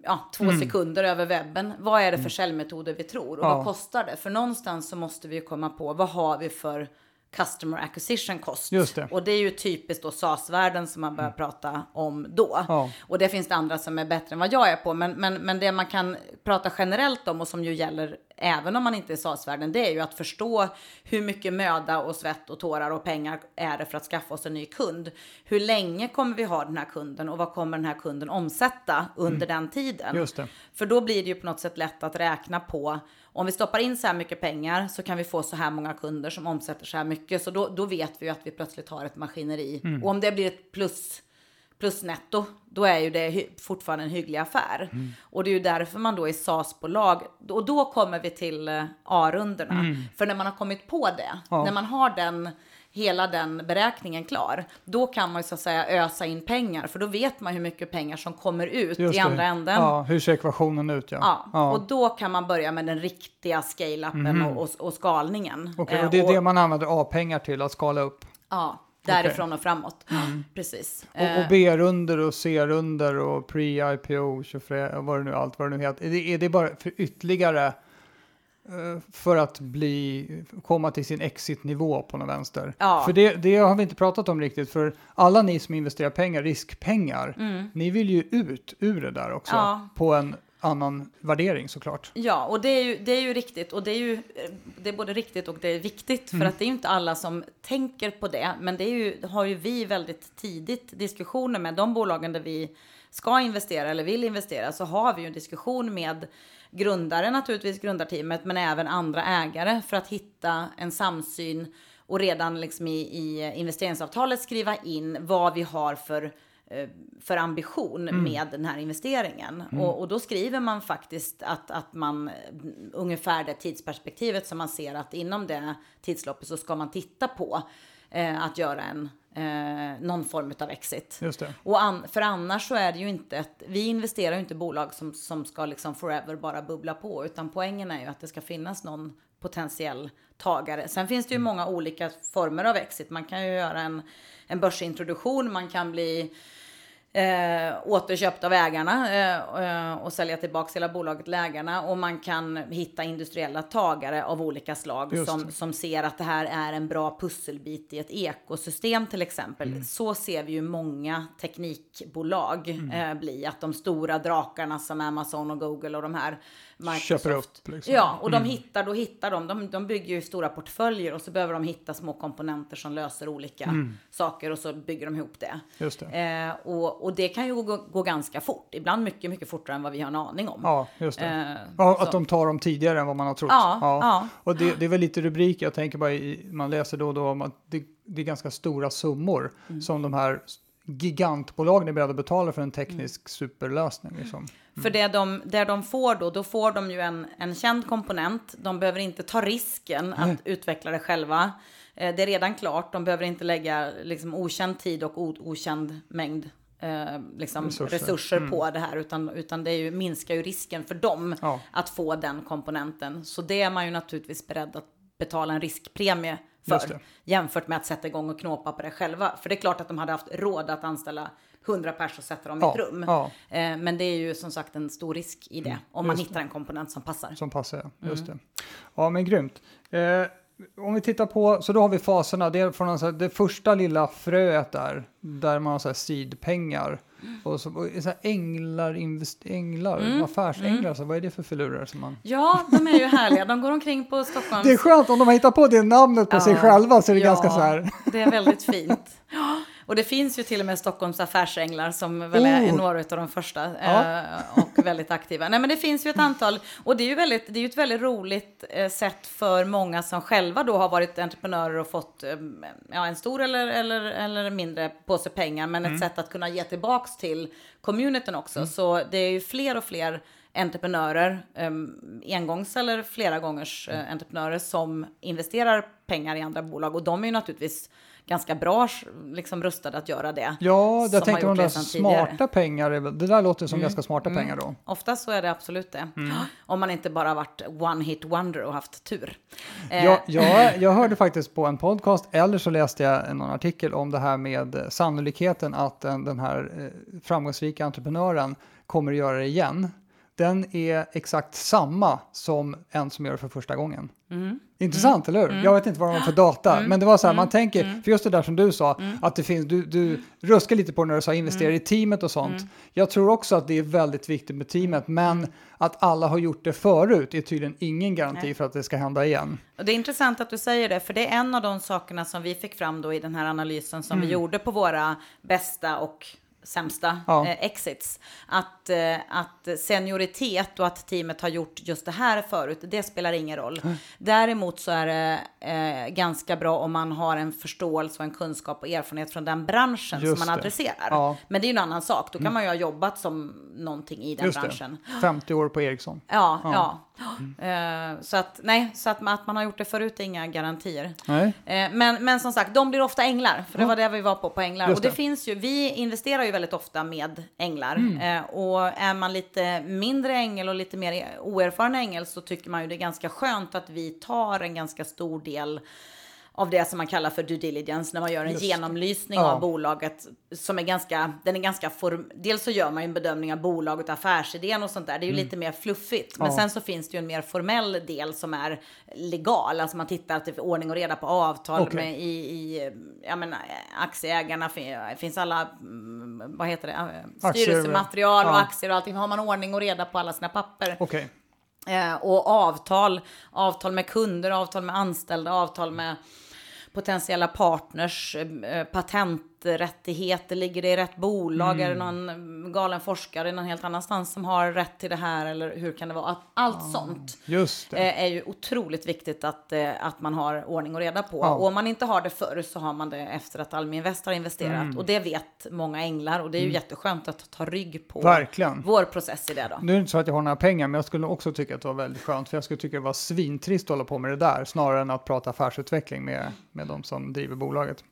[SPEAKER 2] ja, två sekunder över webben? Vad är det för säljmetoder vi tror och
[SPEAKER 1] Ja.
[SPEAKER 2] vad kostar det? För någonstans så måste vi ju komma på vad har vi för customer acquisition cost?
[SPEAKER 1] Det.
[SPEAKER 2] Och det är ju typiskt då SAS-världen som man börjar prata om då.
[SPEAKER 1] Ja.
[SPEAKER 2] Och det finns det andra som är bättre än vad jag är på. Men, men, men det man kan prata generellt om och som ju gäller även om man inte är SAS-världen, det är ju att förstå hur mycket möda och svett och tårar och pengar är det för att skaffa oss en ny kund. Hur länge kommer vi ha den här kunden och vad kommer den här kunden omsätta under den tiden?
[SPEAKER 1] Mm. Just det.
[SPEAKER 2] För då blir det ju på något sätt lätt att räkna på om vi stoppar in så här mycket pengar så kan vi få så här många kunder som omsätter så här mycket. Så då, då vet vi ju att vi plötsligt har ett maskineri.
[SPEAKER 1] Mm.
[SPEAKER 2] Och om det blir ett plus, plus netto, då är ju det fortfarande en hygglig affär.
[SPEAKER 1] Mm.
[SPEAKER 2] Och det är ju därför man då är SAS-bolag. Och då kommer vi till eh, A-rundorna. För när man har kommit på det,
[SPEAKER 1] Mm. Ja.
[SPEAKER 2] när man har den hela den beräkningen klar, då kan man ju så att säga ösa in pengar, för då vet man hur mycket pengar som kommer ut
[SPEAKER 1] Just
[SPEAKER 2] i
[SPEAKER 1] det.
[SPEAKER 2] andra änden.
[SPEAKER 1] Ja, hur ser ekvationen ut? Ja.
[SPEAKER 2] Ja, och då kan man börja med den riktiga scale-upen och, och, och skalningen.
[SPEAKER 1] Okej,
[SPEAKER 2] Eh,
[SPEAKER 1] och det är det man använder A-pengar till, att skala upp.
[SPEAKER 2] Ja, därifrån och framåt. Precis.
[SPEAKER 1] Och,
[SPEAKER 2] Eh,
[SPEAKER 1] och B-runder och C-runder och pre-IPO, 24, vad det nu allt vad det nu heter. Är det, är det bara för ytterligare eh, för att bli, komma till sin exit-nivå på någon vänster?
[SPEAKER 2] Ja.
[SPEAKER 1] För det, det har vi inte pratat om riktigt, för alla ni som investerar pengar, riskpengar, ni vill ju ut ur det där också
[SPEAKER 2] Mm. Ja.
[SPEAKER 1] på en annan värdering såklart.
[SPEAKER 2] Ja, och det är ju, det är ju riktigt. Och det är ju det är både riktigt och det är viktigt. För att det är ju inte alla som tänker på det. Men det är ju, har ju vi väldigt tidigt diskussioner med de bolagen där vi ska investera eller vill investera. Så har vi ju en diskussion med grundare naturligtvis, grundarteamet, men även andra ägare för att hitta en samsyn och redan liksom i, i investeringsavtalet skriva in vad vi har för eh, för ambition
[SPEAKER 1] Mm.
[SPEAKER 2] med den här investeringen. Och, och då skriver man faktiskt att, att man mm, ungefär det tidsperspektivet som man ser att inom det tidsloppet så ska man titta på eh, att göra en eh, någon form av exit.
[SPEAKER 1] Just det.
[SPEAKER 2] Och an, för annars så är det ju inte ett, vi investerar ju inte i bolag som, som ska liksom forever bara bubbla på, utan poängen är ju att det ska finnas någon potentiell tagare. Sen finns det ju många olika former av exit. Man kan ju göra en, en börsintroduktion, man kan bli eh, återköpt av ägarna eh, eh, och sälja tillbaka hela bolaget till ägarna. Och man kan hitta industriella tagare av olika slag som, som ser att det här är en bra pusselbit i ett ekosystem till exempel.
[SPEAKER 1] Mm.
[SPEAKER 2] Så ser vi ju många teknikbolag
[SPEAKER 1] Mm.
[SPEAKER 2] eh, bli. Att de stora drakarna som Amazon och Google och de här Microsoft.
[SPEAKER 1] Köper upp, liksom.
[SPEAKER 2] Ja, och de hittar, då hittar de, de, de bygger ju stora portföljer och så behöver de hitta små komponenter som löser olika
[SPEAKER 1] Mm.
[SPEAKER 2] saker och så bygger de ihop det.
[SPEAKER 1] Just det.
[SPEAKER 2] Eh, och, och det kan ju gå, gå ganska fort, ibland mycket, mycket fortare än vad vi har en aning om.
[SPEAKER 1] Ja, just det.
[SPEAKER 2] Eh,
[SPEAKER 1] ja,
[SPEAKER 2] så.
[SPEAKER 1] att de tar dem tidigare än vad man har trott.
[SPEAKER 2] Ja, ja.
[SPEAKER 1] Och det, det är väl lite rubriker, jag tänker bara, i, man läser då och då om att det, det är ganska stora summor
[SPEAKER 2] Mm.
[SPEAKER 1] som de här gigantbolagen är beredda att betala för en teknisk
[SPEAKER 2] Mm.
[SPEAKER 1] superlösning. Liksom.
[SPEAKER 2] För det de, det de får då, då får de ju en, en känd komponent. De behöver inte ta risken att utveckla det själva. Eh, det är redan klart. De behöver inte lägga liksom, okänd tid och o, okänd mängd eh, liksom,
[SPEAKER 1] Resurser.
[SPEAKER 2] resurser, på det här. Utan, utan det ju, minskar ju risken för dem
[SPEAKER 1] Ja.
[SPEAKER 2] att få den komponenten. Så det är man ju naturligtvis beredd att betala en riskpremie för. Jämfört med att sätta igång och knåpa på det själva. För det är klart att de hade haft råd att anställa 100 pers och sätta dem i
[SPEAKER 1] Ja,
[SPEAKER 2] ett rum.
[SPEAKER 1] ja.
[SPEAKER 2] Eh, Men det är ju som sagt en stor risk i det. Om man hittar en komponent som passar.
[SPEAKER 1] Som passar, ja.
[SPEAKER 2] Mm.
[SPEAKER 1] just det. Ja, men grymt. Eh, om vi tittar på, så då har vi faserna, det är från alltså det första lilla fröet där, där man har så här seedpengar. Och så, och så här änglar, invest, änglar,
[SPEAKER 2] Mm.
[SPEAKER 1] affärsänglar, så vad är det för filurer som man...
[SPEAKER 2] Ja, de är ju härliga. De går omkring på Stockholms...
[SPEAKER 1] Det är skönt om de har hittat på det namnet på sig
[SPEAKER 2] Ja,
[SPEAKER 1] själva så är det
[SPEAKER 2] ja,
[SPEAKER 1] ganska så här.
[SPEAKER 2] Det är väldigt fint. Ja, Och det finns ju till och med Stockholms affärsänglar som väl är
[SPEAKER 1] Oh.
[SPEAKER 2] några av de första
[SPEAKER 1] Ja.
[SPEAKER 2] eh, och väldigt aktiva. Nej men det finns ju ett antal och det är ju väldigt, det är ju ett väldigt roligt eh, sätt för många som själva då har varit entreprenörer och fått eh, ja, en stor eller, eller, eller mindre påse pengar men
[SPEAKER 1] Mm.
[SPEAKER 2] ett sätt att kunna ge tillbaks till communityn också. Så det är ju fler och fler entreprenörer, um, engångs eller flera gångers
[SPEAKER 1] Mm.
[SPEAKER 2] eh, entreprenörer som investerar pengar i andra bolag och de är ju naturligtvis ganska bra liksom, rustade att göra det.
[SPEAKER 1] Ja, jag tänkte de där
[SPEAKER 2] tidigare. Mm.
[SPEAKER 1] smarta pengar, det där låter som ganska smarta pengar då.
[SPEAKER 2] Ofta så är det absolut det. Om man inte bara varit one hit wonder och haft tur. Eh,
[SPEAKER 1] Jag, jag, jag hörde faktiskt på en podcast, eller så läste jag någon artikel om det här med sannolikheten att den, den här eh, framgångsrika entreprenören kommer att göra det igen. Den är exakt samma som en som gör det för första gången.
[SPEAKER 2] Mm.
[SPEAKER 1] Intressant, eller hur? Jag vet inte vad de har för data, men det var så här,
[SPEAKER 2] Mm.
[SPEAKER 1] man tänker, för just det där som du sa, att det finns, du, du ruskar lite på när du sa investera
[SPEAKER 2] Mm.
[SPEAKER 1] i teamet och sånt. Jag tror också att det är väldigt viktigt med teamet, men
[SPEAKER 2] Mm.
[SPEAKER 1] att alla har gjort det förut är tydligen ingen garanti för att det ska hända igen.
[SPEAKER 2] Och det är intressant att du säger det, för det är en av de sakerna som vi fick fram då i den här analysen som vi gjorde på våra bästa och sämsta
[SPEAKER 1] Ja.
[SPEAKER 2] eh, exits. Att, eh, att senioritet och att teamet har gjort just det här förut, det spelar ingen roll. Däremot så är det eh, ganska bra om man har en förståelse och en kunskap och erfarenhet från den branschen
[SPEAKER 1] Just
[SPEAKER 2] som man
[SPEAKER 1] det.
[SPEAKER 2] adresserar.
[SPEAKER 1] Ja. Mm.
[SPEAKER 2] Men det är ju en annan sak, då kan man ju ha jobbat som någonting i den
[SPEAKER 1] Just
[SPEAKER 2] branschen.
[SPEAKER 1] det, 50 år på Ericsson.
[SPEAKER 2] Ja, ja. Eh, så att nej, så att att man har gjort det förut är inga garantier. Eh, men, men som sagt, de blir ofta änglar, för det var det vi var på på änglar.
[SPEAKER 1] Just
[SPEAKER 2] och det,
[SPEAKER 1] det.
[SPEAKER 2] finns ju, vi investerar ju väldigt ofta med änglar.
[SPEAKER 1] Mm.
[SPEAKER 2] Eh, och är man lite mindre ängel och lite mer oerfaren ängel så tycker man ju det är ganska skönt att vi tar en ganska stor del av det som man kallar för due diligence när man gör en
[SPEAKER 1] Just.
[SPEAKER 2] genomlysning
[SPEAKER 1] Ja.
[SPEAKER 2] av bolaget som är ganska, den är ganska form, dels så gör man ju en bedömning av bolaget, affärsidén och sånt där, det är ju lite mer fluffigt. Men
[SPEAKER 1] Mm. Ja.
[SPEAKER 2] sen så finns det ju en mer formell del som är legal, alltså man tittar att det är ordning och reda på avtal
[SPEAKER 1] Okej.
[SPEAKER 2] med i, i jag menar, aktieägarna, fin- finns alla, mm, vad heter det, styrelsematerial och
[SPEAKER 1] ja.
[SPEAKER 2] aktier och allting, har man ordning och reda på alla sina papper.
[SPEAKER 1] Okej.
[SPEAKER 2] Eh, och avtal, avtal med kunder, avtal med anställda, avtal med potentiella partners, eh, patenträttigheter, ligger det i rätt bolag, är det någon galen forskare någon helt annanstans som har rätt till det här eller hur kan det vara? Allt sånt
[SPEAKER 1] Just det.
[SPEAKER 2] eh, är ju otroligt viktigt att, eh, att man har ordning och reda på.
[SPEAKER 1] Ja.
[SPEAKER 2] Och om man inte har det förr så har man det efter att Almi Invest har investerat.
[SPEAKER 1] Mm.
[SPEAKER 2] Och det vet många änglar och det är ju jätteskönt att ta rygg på
[SPEAKER 1] Verkligen.
[SPEAKER 2] vår process i det då.
[SPEAKER 1] Nu är det inte så att jag har några pengar, men jag skulle också tycka att det var väldigt skönt, för jag skulle tycka det var svintrist att hålla på med det där, snarare än att prata affärsutveckling med, med de som driver bolaget.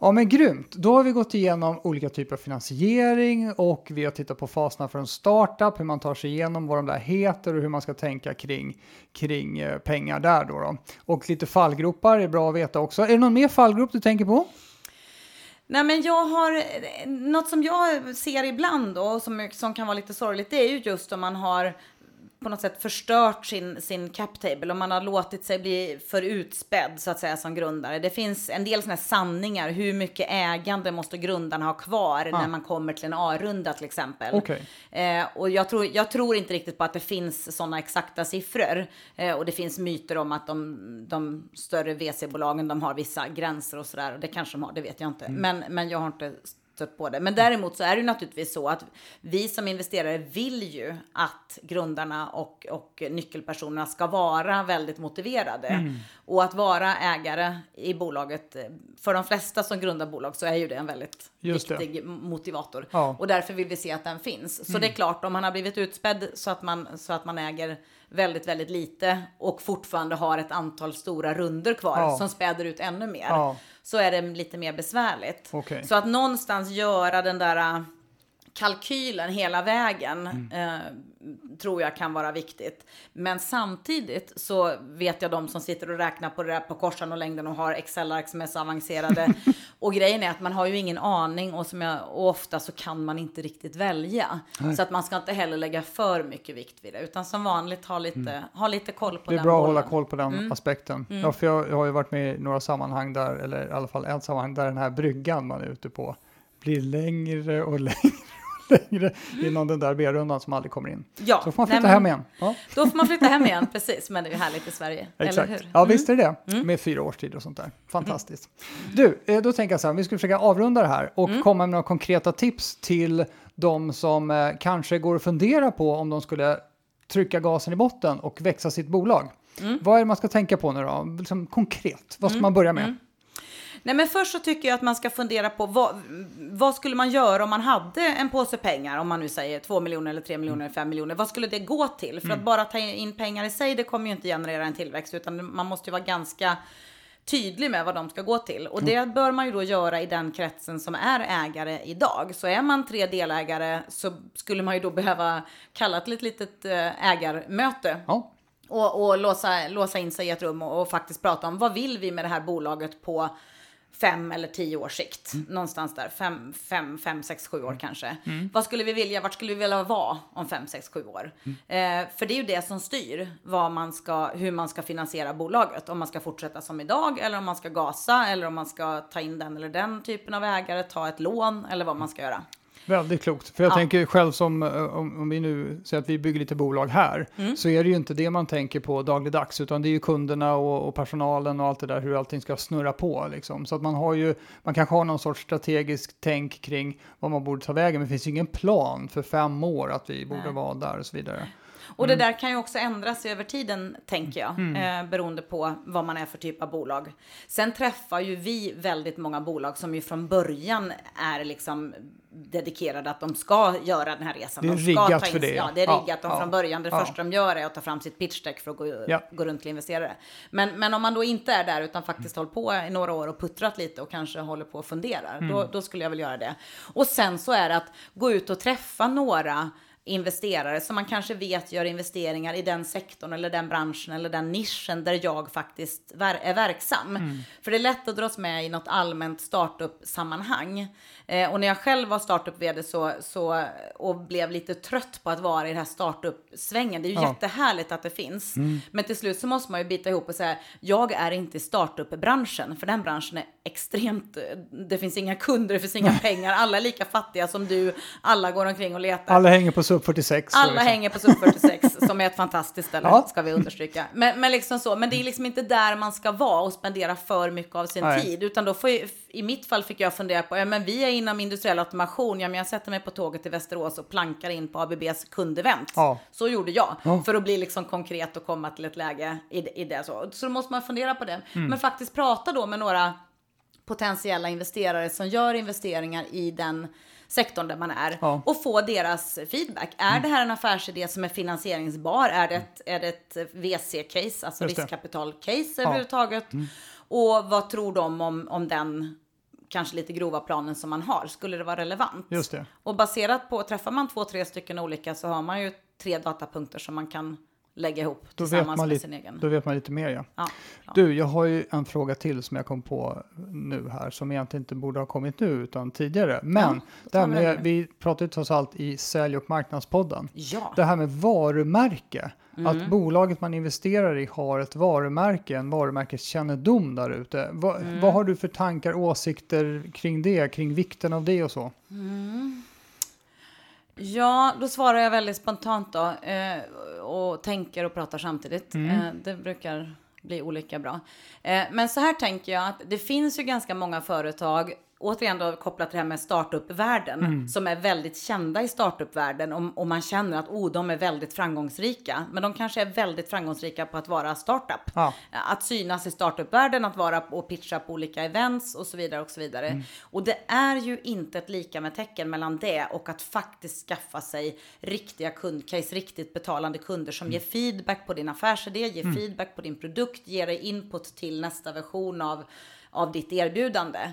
[SPEAKER 1] Ja, men grymt. Då har vi gått igenom olika typer av finansiering och vi har tittat på faserna för en startup, hur man tar sig igenom vad de där heter och hur man ska tänka kring, kring eh, pengar där då, då. Och lite fallgropar är bra att veta också. Är det någon mer fallgrop du tänker på?
[SPEAKER 2] Nej men jag har, eh, något som jag ser ibland då, och som, som kan vara lite sorgligt, det är ju just om man har på något sätt förstört sin, sin cap table, om man har låtit sig bli för utspädd så att säga som grundare. Det finns en del sådana här sanningar, hur mycket ägande måste grundarna ha kvar när man kommer till en A-runda till exempel.
[SPEAKER 1] Okej.
[SPEAKER 2] Eh, och jag tror, jag tror inte riktigt på att det finns sådana exakta siffror. Eh, och det finns myter om att de, de större VC-bolagen de har vissa gränser och sådär. Och det kanske de har, det vet jag inte. Men, men jag har inte stött på det. Men däremot så är det naturligtvis så att vi som investerare vill ju att grundarna och, och nyckelpersonerna ska vara väldigt motiverade. Och att vara ägare i bolaget, för de flesta som grundar bolag så är ju det en väldigt
[SPEAKER 1] Just det.
[SPEAKER 2] viktig motivator.
[SPEAKER 1] Ja.
[SPEAKER 2] Och därför vill vi se att den finns. Så det är klart, om man har blivit utspädd så att man, så att man äger väldigt, väldigt lite och fortfarande har ett antal stora runder kvar
[SPEAKER 1] Ja.
[SPEAKER 2] som späder ut ännu mer.
[SPEAKER 1] Ja.
[SPEAKER 2] Så är det lite mer besvärligt.
[SPEAKER 1] Okej.
[SPEAKER 2] Så att någonstans göra den där kalkylen hela vägen
[SPEAKER 1] Mm.
[SPEAKER 2] eh, tror jag kan vara viktigt. Men samtidigt så vet jag de som sitter och räknar på det där på korsan och längden och har Excel-ark som är så avancerade. och grejen är att man har ju ingen aning och, som jag, och ofta så kan man inte riktigt välja. Så att man ska inte heller lägga för mycket vikt vid det. Utan som vanligt ha lite, ha lite koll på
[SPEAKER 1] Mm. Det är
[SPEAKER 2] den
[SPEAKER 1] bra att hålla koll på den aspekten. Ja, för jag, jag har ju varit med i några sammanhang där, eller i alla fall ett sammanhang där den här bryggan man är ute på blir längre och längre längre innan den där B-rundan som aldrig kommer in.
[SPEAKER 2] Ja,
[SPEAKER 1] Så får man
[SPEAKER 2] nej,
[SPEAKER 1] flytta
[SPEAKER 2] men-
[SPEAKER 1] hem igen. Ja,
[SPEAKER 2] Då får man flytta hem igen, precis. Men det är ju härligt i Sverige, eller
[SPEAKER 1] exakt.
[SPEAKER 2] hur? Mm.
[SPEAKER 1] Ja, visst är det det. Med fyra års tid och sånt där. Fantastiskt. Du, eh, då tänker jag så här, vi ska försöka avrunda det här och
[SPEAKER 2] Mm.
[SPEAKER 1] komma med några konkreta tips till de som eh, kanske går och funderar på om de skulle trycka gasen i botten och växa sitt bolag.
[SPEAKER 2] Mm.
[SPEAKER 1] Vad är det man ska tänka på nu då? Liksom konkret, vad ska man börja med?
[SPEAKER 2] Nej, men först så tycker jag att man ska fundera på vad, vad skulle man göra om man hade en påse pengar, om man nu säger 2 miljoner eller 3 miljoner eller 5 miljoner, vad skulle det gå till? För att bara ta in pengar i sig, det kommer ju inte generera en tillväxt, utan man måste ju vara ganska tydlig med vad de ska gå till. Och det bör man ju då göra i den kretsen som är ägare idag. Så är man tre delägare så skulle man ju då behöva kalla till ett litet eh, ägarmöte.
[SPEAKER 1] Ja,
[SPEAKER 2] och, och låsa, låsa in sig i ett rum och, och faktiskt prata om vad vill vi med det här bolaget på fem eller tio års sikt. Någonstans där, fem, fem, fem, sex, sju år kanske. Vad skulle vi vilja, vart skulle vi vilja vara om fem, sex, sju år? Eh, för det är ju det som styr vad man ska, hur man ska finansiera bolaget. Om man ska fortsätta som idag eller om man ska gasa eller om man ska ta in den eller den typen av ägare, ta ett lån eller vad man ska göra.
[SPEAKER 1] Väldigt klokt. För jag
[SPEAKER 2] Ja.
[SPEAKER 1] tänker själv som, eh, om, om vi nu säger att vi bygger lite bolag här,
[SPEAKER 2] Mm.
[SPEAKER 1] så är det ju inte det man tänker på dagligdags, utan det är ju kunderna och, och personalen och allt det där, hur allting ska snurra på liksom. Så att man har ju, man kanske har någon sorts strategisk tänk kring vad man borde ta vägen, men det finns ju ingen plan för fem år att vi borde
[SPEAKER 2] Nej.
[SPEAKER 1] vara där och så vidare.
[SPEAKER 2] Och det där kan ju också ändras över tiden, tänker jag, eh, beroende på vad man är för typ av bolag. Sen träffar ju vi väldigt många bolag som ju från början är liksom dedikerade att de ska göra den här resan.
[SPEAKER 1] Det är
[SPEAKER 2] de ska
[SPEAKER 1] riggat för det,
[SPEAKER 2] Ja, det är
[SPEAKER 1] Ja,
[SPEAKER 2] riggat. De
[SPEAKER 1] ja,
[SPEAKER 2] från början, det
[SPEAKER 1] ja.
[SPEAKER 2] första de gör är att ta fram sitt pitch deck för att gå,
[SPEAKER 1] Ja.
[SPEAKER 2] gå runt till investerare. Men, men om man då inte är där utan faktiskt hållit på i några år och puttrat lite och kanske håller på och funderar,
[SPEAKER 1] Mm.
[SPEAKER 2] då, då skulle jag väl göra det. Och sen så är det att gå ut och träffa några investerare som man kanske vet gör investeringar i den sektorn eller den branschen eller den nischen där jag faktiskt är verksam. Mm. För det är lätt att dras med i något allmänt startup-sammanhang. Eh, och när jag själv var startup-vd så, så, och blev lite trött på att vara i den här startup-svängen. Det är ju ja. jättehärligt att det finns. Mm. Men till slut så måste man ju bita ihop och säga, jag är inte i startup-branschen, för den branschen är extremt, det finns inga kunder, det finns inga pengar, alla är lika fattiga som du, alla går omkring och letar.
[SPEAKER 1] Alla hänger på SUP 46.
[SPEAKER 2] Alla hänger på SUP 46, som är ett fantastiskt ställe, ja. ska vi understryka. Men, men, liksom så, men det är liksom inte där man ska vara och spendera för mycket av sin Nej. tid, utan då får jag, i mitt fall fick jag fundera på, ja men vi är inom industriell automation, ja men jag sätter mig på tåget till Västerås och plankar in på ABBs kundevent. Ja. Så gjorde jag, ja. för att bli liksom konkret och komma till ett läge i, i det. Så, så då måste man fundera på det. Mm. Men faktiskt prata då med några potentiella investerare som gör investeringar i den sektorn där man är ja. och få deras feedback. Är mm. det här en affärsidé som är finansieringsbar? Är det ett, är det ett VC-case, alltså riskkapital-case överhuvudtaget? Mm. Och vad tror de om, om den kanske lite grova planen som man har? Skulle det vara relevant?
[SPEAKER 1] Just det.
[SPEAKER 2] Och baserat på, träffar man två, tre stycken olika så har man ju tre datapunkter som man kan lägga ihop då tillsammans med sin egen.
[SPEAKER 1] Då vet man lite mer ja. ja, ja. Du, jag har ju en fråga till som jag kom på nu här som egentligen inte borde ha kommit nu utan tidigare. Men ja, det här med, vi pratade trots allt i Sälj och marknadspodden. Ja. Det här med varumärke. Mm. Att bolaget man investerar i har ett varumärke, en varumärkeskännedom där ute. Va, mm. Vad har du för tankar, åsikter kring det, kring vikten av det och så? Mm.
[SPEAKER 2] Ja, då svarar jag väldigt spontant då eh, och tänker och pratar samtidigt. Mm. Eh, det brukar bli olika bra. Eh, men så här tänker jag att det finns ju ganska många företag återigen då kopplat till det här med startup-världen, mm. som är väldigt kända i startup-världen och, och, man känner att oh, de är väldigt framgångsrika. Men de kanske är väldigt framgångsrika på att vara startup. Ja. Att synas i startup-världen, att vara och pitcha på olika events och så vidare och så vidare. Mm. Och det är ju inte ett lika med tecken mellan det och att faktiskt skaffa sig riktiga kundcase, riktigt betalande kunder som mm. ger feedback på din affärsidé, ger mm. feedback på din produkt, ger dig input till nästa version av, av ditt erbjudande.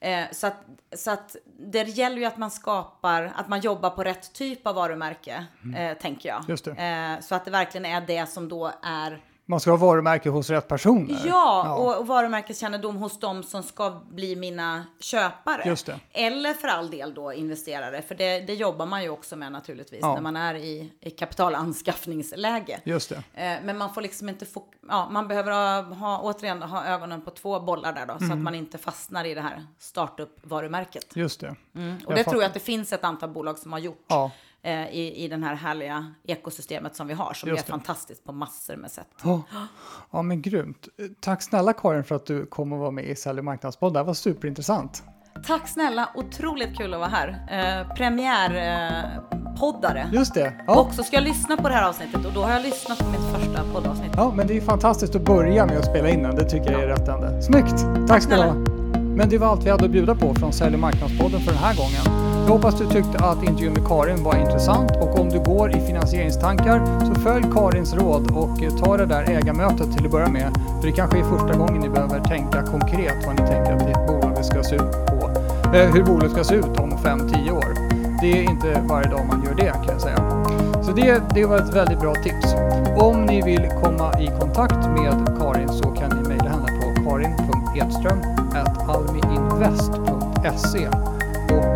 [SPEAKER 2] Eh, så, att, så att det gäller ju att man skapar, att man jobbar på rätt typ av varumärke, mm. eh, tänker jag. Eh, så att det verkligen är det som då är
[SPEAKER 1] man ska ha varumärke hos rätt personer.
[SPEAKER 2] Ja, ja. Och, och varumärkeskännedom hos de som ska bli mina köpare.
[SPEAKER 1] Just det.
[SPEAKER 2] Eller för all del då investerare, för det, det jobbar man ju också med naturligtvis ja. när man är i, i kapitalanskaffningsläge.
[SPEAKER 1] Just det.
[SPEAKER 2] Eh, men man får liksom inte få, ja, man behöver ha, ha, återigen ha ögonen på två bollar där då, mm. så att man inte fastnar i det här startup-varumärket.
[SPEAKER 1] Just det.
[SPEAKER 2] Mm. Och jag det tror jag att det finns ett antal bolag som har gjort. Ja eh, i, i den här härliga ekosystemet som vi har, som Just är det. fantastiskt på massor med sätt.
[SPEAKER 1] Ja. ja, men grymt. Tack snälla Karin för att du kom och var med i Sälj marknadspodd. Det var superintressant.
[SPEAKER 2] Tack snälla, otroligt kul att vara här. Eh, premiärpoddare.
[SPEAKER 1] Eh, Just det.
[SPEAKER 2] Ja. Och så ska jag lyssna på det här avsnittet och då har jag lyssnat på mitt första poddavsnitt.
[SPEAKER 1] Ja, men det är fantastiskt att börja med att spela in den. Det tycker jag är rättande. Snyggt! Tack, Tack snälla. Men det var allt vi hade att bjuda på från Sälj marknadspodden för den här gången. Jag hoppas du tyckte att intervjun med Karin var intressant och om du går i finansieringstankar så följ Karins råd och eh, ta det där ägarmötet till att börja med. För det kanske är första gången ni behöver tänka konkret vad ni tänker att ditt bolag ska se ut på. Eh, hur bolaget ska se ut om 5-10 år. Det är inte varje dag man gör det kan jag säga. Så det, det var ett väldigt bra tips. Om ni vill komma i kontakt med Karin så kan ni mejla henne på karin.edström.almiinvest.se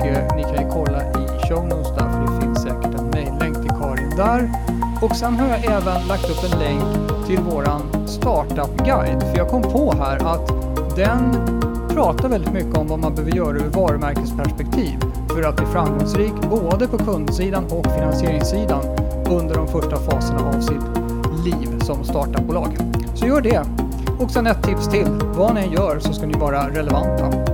[SPEAKER 1] och eh, ni kan ju kolla i show notes där för det finns säkert en mejllänk till Karin där. Och sen har jag även lagt upp en länk till våran startup-guide. För jag kom på här att den pratar väldigt mycket om vad man behöver göra ur varumärkesperspektiv för att bli framgångsrik både på kundsidan och finansieringssidan under de första faserna av sitt liv som startupbolag. Så gör det! Och sen ett tips till. Vad ni än gör så ska ni vara relevanta.